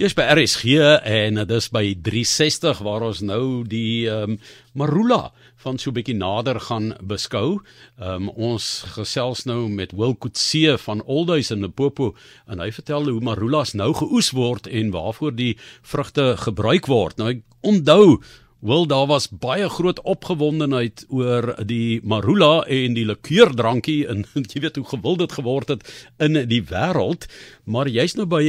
Jy's by RSG en dit is by 360 waar ons nou die ehm um, Marula van so 'n bietjie nader gaan beskou. Ehm um, ons gesels nou met Wil Kutse van Oldhuys in Limpopo en hy vertel hoe Marulas nou geoes word en waarvoor die vrugte gebruik word. Nou ek onthou Wel daar was baie groot opgewondenheid oor die marula en die likeurdrankie en jy weet hoe gewild dit geword het in die wêreld maar jy's nou by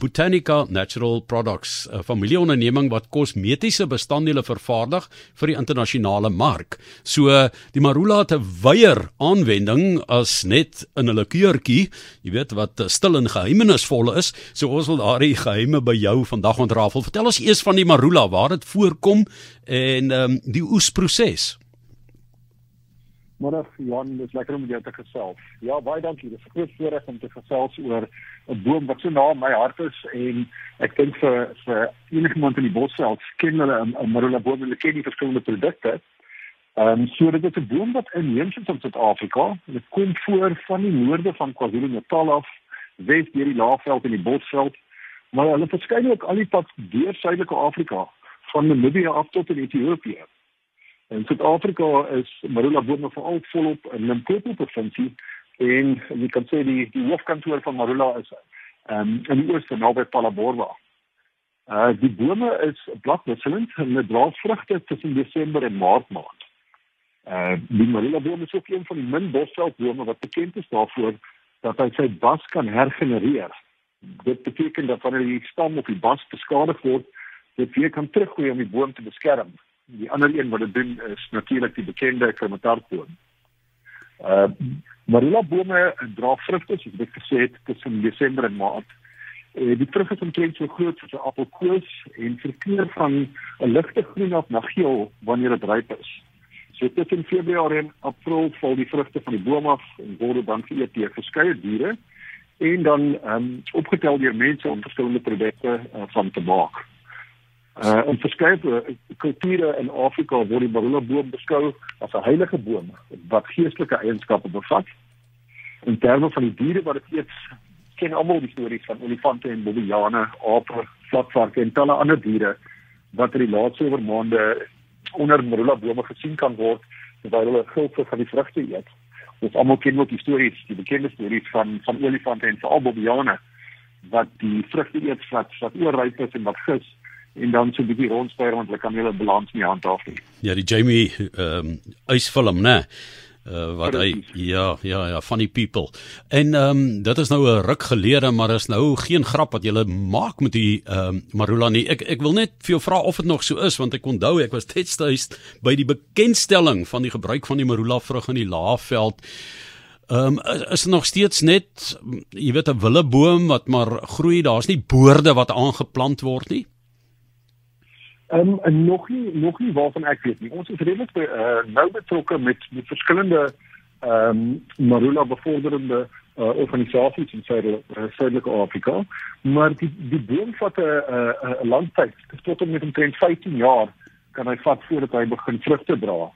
Botanica Natural Products 'n familieonderneming wat kosmetiese bestanddele vervaardig vir die internasionale mark. So die marula het 'n wyeer aanwending as net in 'n likeurtjie, jy weet wat stil en geheimenisvol is. So ons wil daardie geheime by jou vandag ontrafel. Vertel ons eers van die marula, waar dit voorkom en ehm um, die oesproses. Môre Johan, dis lekker om jou te gesels. Ja, baie dankie. Dis 'n groot voorreg om te gesels oor 'n boom wat so na my hart is en ek dink vir vir enige iemand in die Bosveld ken hulle 'n marula boom en hulle ken die verskillende produkte. Ehm um, so dit is 'n boom wat inheems is in Suid-Afrika. Dit kom voor van die noorde van KwaZulu-Natal af, wes deur die Laagveld en die Bosveld, maar hulle verskyn ook al die pad deur Suidelike Afrika van Namibië af tot in Ethiopië. In Suid-Afrika is marula bome veral volop in Limpopo provinsie en jy kan sê die die hoofkantoor van marula is um, in die ooste naby Palaborwa. Uh die bome is bladwisselend en hulle dra vrugte tussen Desember en Maart maand. Uh die marula boom is ook een van die min bosveldbome wat bekend is daarvoor dat hy sy bas kan hergenereer. Dit beteken dat wanneer die stam of die bas beskadig word, dit weer kan teruggroei om die boom te beskerm. Die ander een wat dit doen is natuurlik die bekende kromatarboom. Uh marula bome dra vrugte soos ek gesê het tussen Desember en Maart. Uh, die vrugte is omtrent so groot soos 'n appelkoos en verkleur van 'n ligte groen af na geel wanneer dit ryp is. So tussen Februarie en April val die vrugte van die boom af en word dan geëet deur verskeie diere en dan um, opgetel deur mense om verskillende produkte uh, van te maak. Uh in verskeie kulture in Afrika word die marula boom beskou as 'n heilige boom wat geestelike eienskappe bevat. In terme van die diere wat dit eet, ken almal die stories van olifante en bobbejane, ape, vlatvarke en talle ander diere wat in die laaste oormaande onder marula bome gesien kan word terwyl hulle gulpe van die vrugte eet. Ons almal ken ook die stories, die bekende stories van van olifante en veral bobbejane wat die vrugte eet wat wat oorryp is en wat gis en dan so 'n bietjie rondspyr want hulle kan hulle balans nie handhaaf nie. Ja, die Jamie ehm um, ysfilm, né? Uh, wat hy ja ja ja funny people. En ehm um, dit is nou 'n ruk gelede maar is nou geen grap wat jy maak met die ehm um, Marula nie. Ek ek wil net vir jou vra of dit nog so is want ek onthou ek was tydsduis by die bekendstelling van die gebruik van die Marula vrug in die Laagveld. Ehm um, is dit nog steeds net jy weet 'n willeboom wat maar groei. Daar's nie boorde wat aangeplant word nie Ehm um, nog nie nog nie waarvan ek weet nie. Ons is redelik uh, nou betrokke met met verskillende ehm um, marula bevorderende uh, organisasies in Suid-Suidelike uh, Afrika, maar die die boom vat 'n 'n lang tyd. Dit tot om met omtrent 15 jaar kan hy vat voordat hy begin vrugte dra.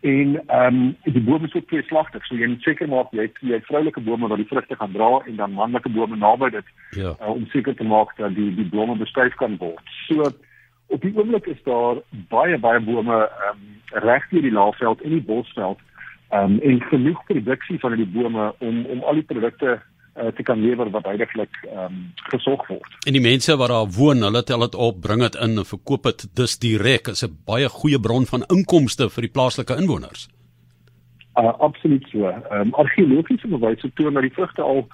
En ehm um, die bome is ook tweeslagtig. So jy moet seker maak jy het jy vroulike bome wat die vrugte gaan dra en dan manlike bome naby dit ja. uh, om seker te maak dat die die bome bestuif kan word. So op die oomblik is daar baie baie bome um, reg deur die laafveld en die bosveld um, en genoeg produksie van die bome om om al die produkte uh, te kan lewer wat heidaglik um, gesorg word. En die mense wat daar woon, hulle tel dit op, bring dit in en verkoop dit dus direk as 'n baie goeie bron van inkomste vir die plaaslike inwoners. Uh, absoluut so. Um, argeologiese bewyse toon dat die vrugte al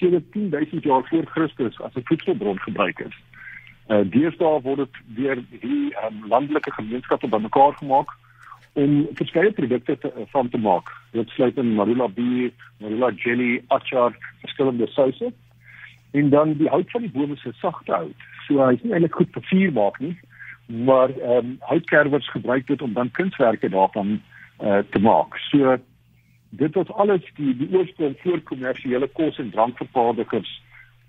17000 jaar voor Christus as 'n voedselbron gebruik is. Uh, deesdae word dit deur die um, landelike gemeenskappe bymekaar gemaak om verskeie produkte te, uh, van te maak. Dit sluit in marula bier, marula jelly, achar, verskillende souse. En dan die hout van die bome se sagte hout. So hy is nie eintlik goed vir vuur maak nie, maar ehm um, houtkerwers gebruik dit om dan kunswerke daarvan uh, te maak. So dit was alles die die oorsprong voor kommersiële kos en drankvervaardigers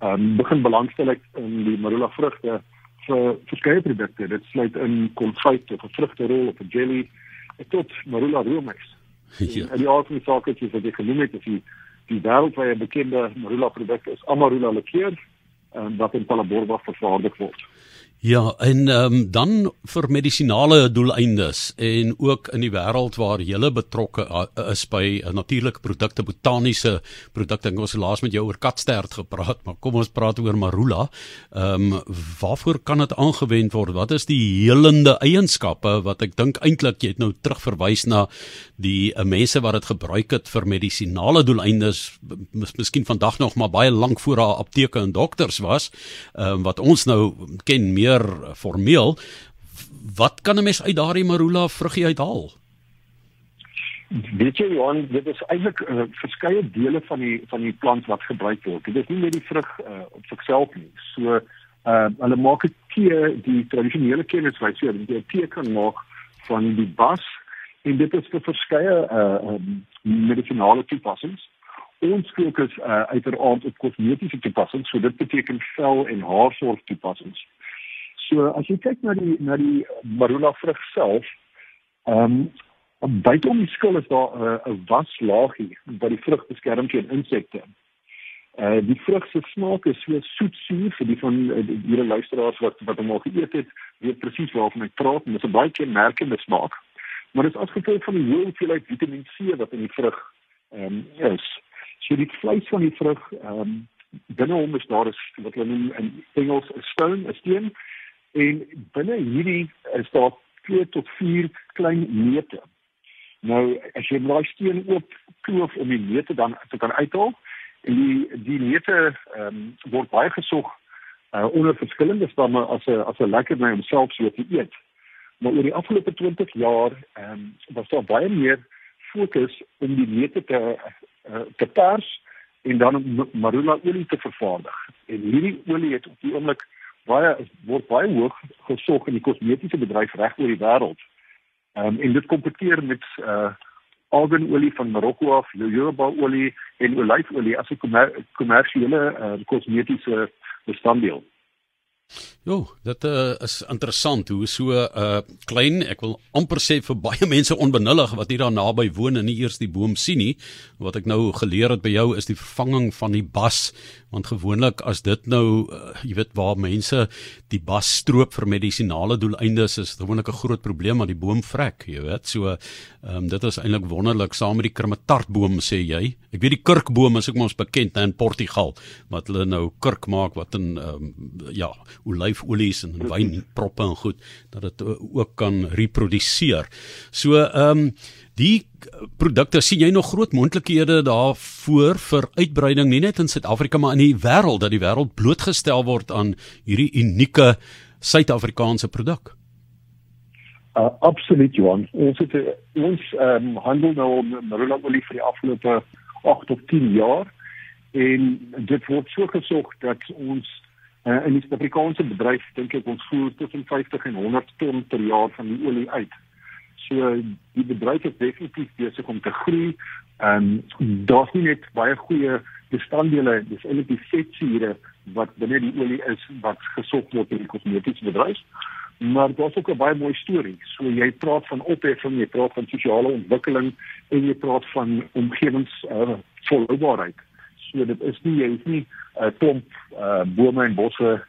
um, begin belangstel in die marula vrugte vir verskeie produkte. Dit sluit in konfyt of 'n vrugterol of 'n jelly tot marula roomys. Ja. En die die saak is dat jy genoem het as jy die wêreldwye bekende marula produk is Amarula likeur uh, wat in Palaborwa vervaardig word. Ja, en um, dan vir medisinale doeleindes en ook in die wêreld waar jy betrokke is by uh, natuurlike produkte, botaniese produkte. Ek het laas met jou oor katstert gepraat, maar kom ons praat oor marula. Ehm um, waarvoor kan dit aangewend word? Wat is die helende eienskappe wat ek dink eintlik jy het nou terugverwys na die uh, mense wat dit gebruik het vir medisinale doeleindes, mis, miskien vandag nog maar baie lank voor daar apteke en dokters was, ehm um, wat ons nou ken meer meer formeel. Wat kan 'n mens uit daardie marula vruggie uithaal? Weet jy Johan, dit is eintlik uh, verskeie dele van die van die plant wat gebruik word. Dit is nie net die vrug uh, op sigself nie. So uh hulle maak 'n tee, die tradisionele kennis wys jy, dat jy tee kan maak van die bas en dit is vir verskeie uh um, medisinale toepassings. Ons fokus uh uiteraard op kosmetiese toepassings, so dit beteken vel en haarsorg toepassings. So as jy kyk na die na die marula vrug self, ehm um, buiteom die skil is daar 'n uh, 'n waslaagie wat die vrug beskerm teen insekte. Uh die vrug se smaak is so soetsuur vir die van uh, die luisteraars wat wat hom al geëet het, weet presies waarvan ek praat dit is 'n baie kenmerkende smaak. Maar dit is as gevolg van die hoeveelheid Vitamiin C wat in die vrug ehm um, is. So die vleis van die vrug ehm um, binne hom is daar is wat hulle noem in Engels 'n stone, 'n steen en binne hierdie is daar 2 tot 4 klein neute. Nou as jy daai steen oop kloof om die neute dan te kan uithaal en die die neute ehm um, word baie gesog uh, onder verskillende stamme as 'n as 'n lekker by homself so te eet. Maar oor die afgelope 20 jaar ehm um, was daar baie meer fokus om die neute te uh, te pers en dan marula olie te vervaardig. En hierdie olie het op die oomblik baie word baie hoog gesog in die kosmetiese bedryf reg oor die wêreld. Ehm um, en dit kompeteer met uh arganolie van Marokko af, jojoba olie en olyfolie as 'n kommersiële uh, kosmetiese bestanddeel. Jo, dit uh, is interessant hoe so 'n uh, klein, ek wil amper sê vir baie mense onbenullig wat hier daar naby woon en nie eers die boom sien nie. Wat ek nou geleer het by jou is die vervanging van die bas, want gewoonlik as dit nou uh, jy weet waar mense die bas stroop vir medisinale doeleindes is gewoonlik 'n groot probleem aan die boom vrek, jy weet. So um, dit is eintlik wonderlik saam met die krematartboom sê jy. Ek weet die kurkboom is ook mos bekend in Portugal wat hulle nou kurk maak wat in um, ja, olyfolies en wynproppe en goed dat dit ook kan reproduseer. So ehm um, die produkte sien jy nog groot moontlikhede daarvoor vir uitbreiding nie net in Suid-Afrika maar in die wêreld dat die wêreld blootgestel word aan hierdie unieke Suid-Afrikaanse produk. Uh, absoluut Johan. Ons het ons ehm um, handel nou met marula olie vir die afgelope 8 tot 10 jaar en dit word so gesog dat ons Uh, in die Suid-Afrikaanse bedryf dink ek ons voer tussen 50 en 100 ton per jaar van die olie uit. So die bedryf is definitief besig om te groei. Ehm um, daar's nie net baie goeie bestanddele, dis eintlik die vetsure wat binne die olie is wat gesog word in die kosmetiese bedryf. Maar daar's ook 'n baie mooi storie. So jy praat van opheffing, jy praat van sosiale ontwikkeling en jy praat van omgewings uh, volhoubaarheid. So dit is nie jy is nie 'n uh, klomp uh, bome en bosse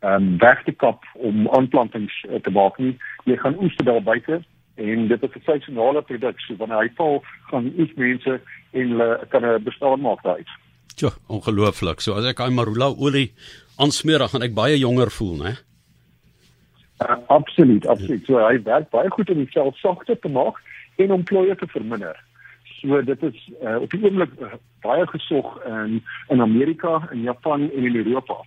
um, weg te kap om aanplantings uh, te maak nie. Jy gaan oes daar buite en dit is 'n seisonale produk. So wanneer hy val, gaan oes mense en hulle kan 'n bestaan maak daaruit. Ja, ongelooflik. So as ek aan marula olie aansmeer, dan gaan ek baie jonger voel, né? Uh, absoluut, absoluut. So hy werk baie goed om die sel sagter te maak en om plooie te verminder. So dit is uh, op die oomblik uh, baie gesog in in Amerika, in Japan en in Europa.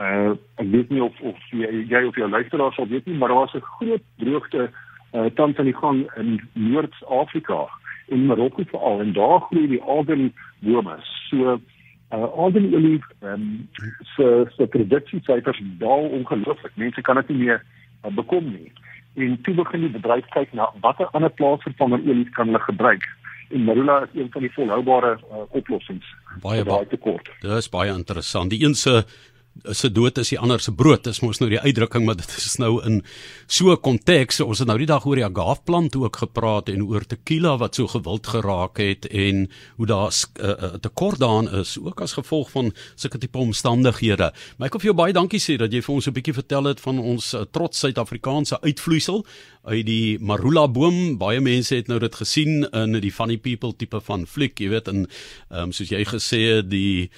Uh ek weet nie of of jy, jy of jou luisteraars sal weet nie, maar daar is 'n groot droogte uh tans aan die gang in Noord-Afrika en Marokko veral en daar groei die algenbome. So uh algenolie ehm um, so so produksiesyfers daal ongelooflik. Mense kan dit nie meer uh, bekom nie. En toe begin die bedryf kyk na watter ander plaasvervanger olie kan hulle gebruik en marula is een van die volhoubare uh, oplossings baie baie tekort. Dit is baie interessant. Die een se se dood is die ander se brood. Dis mos nou die uitdrukking, maar dit is nou in so 'n konteks. Ons het nou die dag oor die agaveplant ook gepraat en oor tequila wat so gewild geraak het en hoe daar 'n uh, uh, tekort daarin is ook as gevolg van sulke tipe omstandighede. Maar ek wil vir jou baie dankie sê dat jy vir ons 'n bietjie vertel het van ons uh, trots Suid-Afrikaanse uitvloeisel uit die marula boom. Baie mense het nou dit gesien in die funny people tipe van fliek, jy weet, en um, soos jy gesê het, die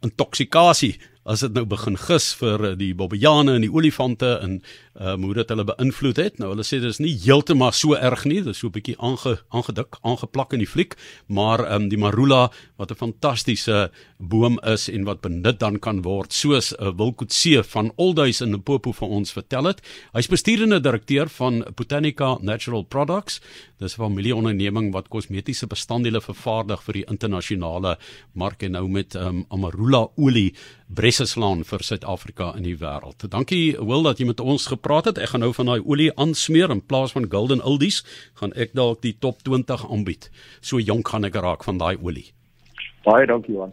intoksikasie as dit nou begin gis vir eh, die bobbejane en die olifante en um, hoe dit hulle beïnvloed het. Nou hulle sê dit is nie heeltemal so erg nie, dit is so 'n bietjie aange aangedik, aangeplak in die fliek, maar um, die marula wat 'n fantastiese boom is en wat benut dan kan word, soos 'n uh, Wilkoetse van Olduis in Limpopo vir ons vertel het. Hy's bestuurende direkteur van Botanica Natural Products. Dis 'n familieonderneming wat kosmetiese bestanddele vervaardig vir die internasionale mark en nou met um, amarula olie bresse slaan vir Suid-Afrika in die wêreld. Dankie Will dat jy met ons gepraat het. Ek gaan nou van daai olie aansmeer in plaas van Golden Oldies, gaan ek dalk die top 20 aanbied. So jonk gaan ek raak van daai olie. Baie dankie Johan.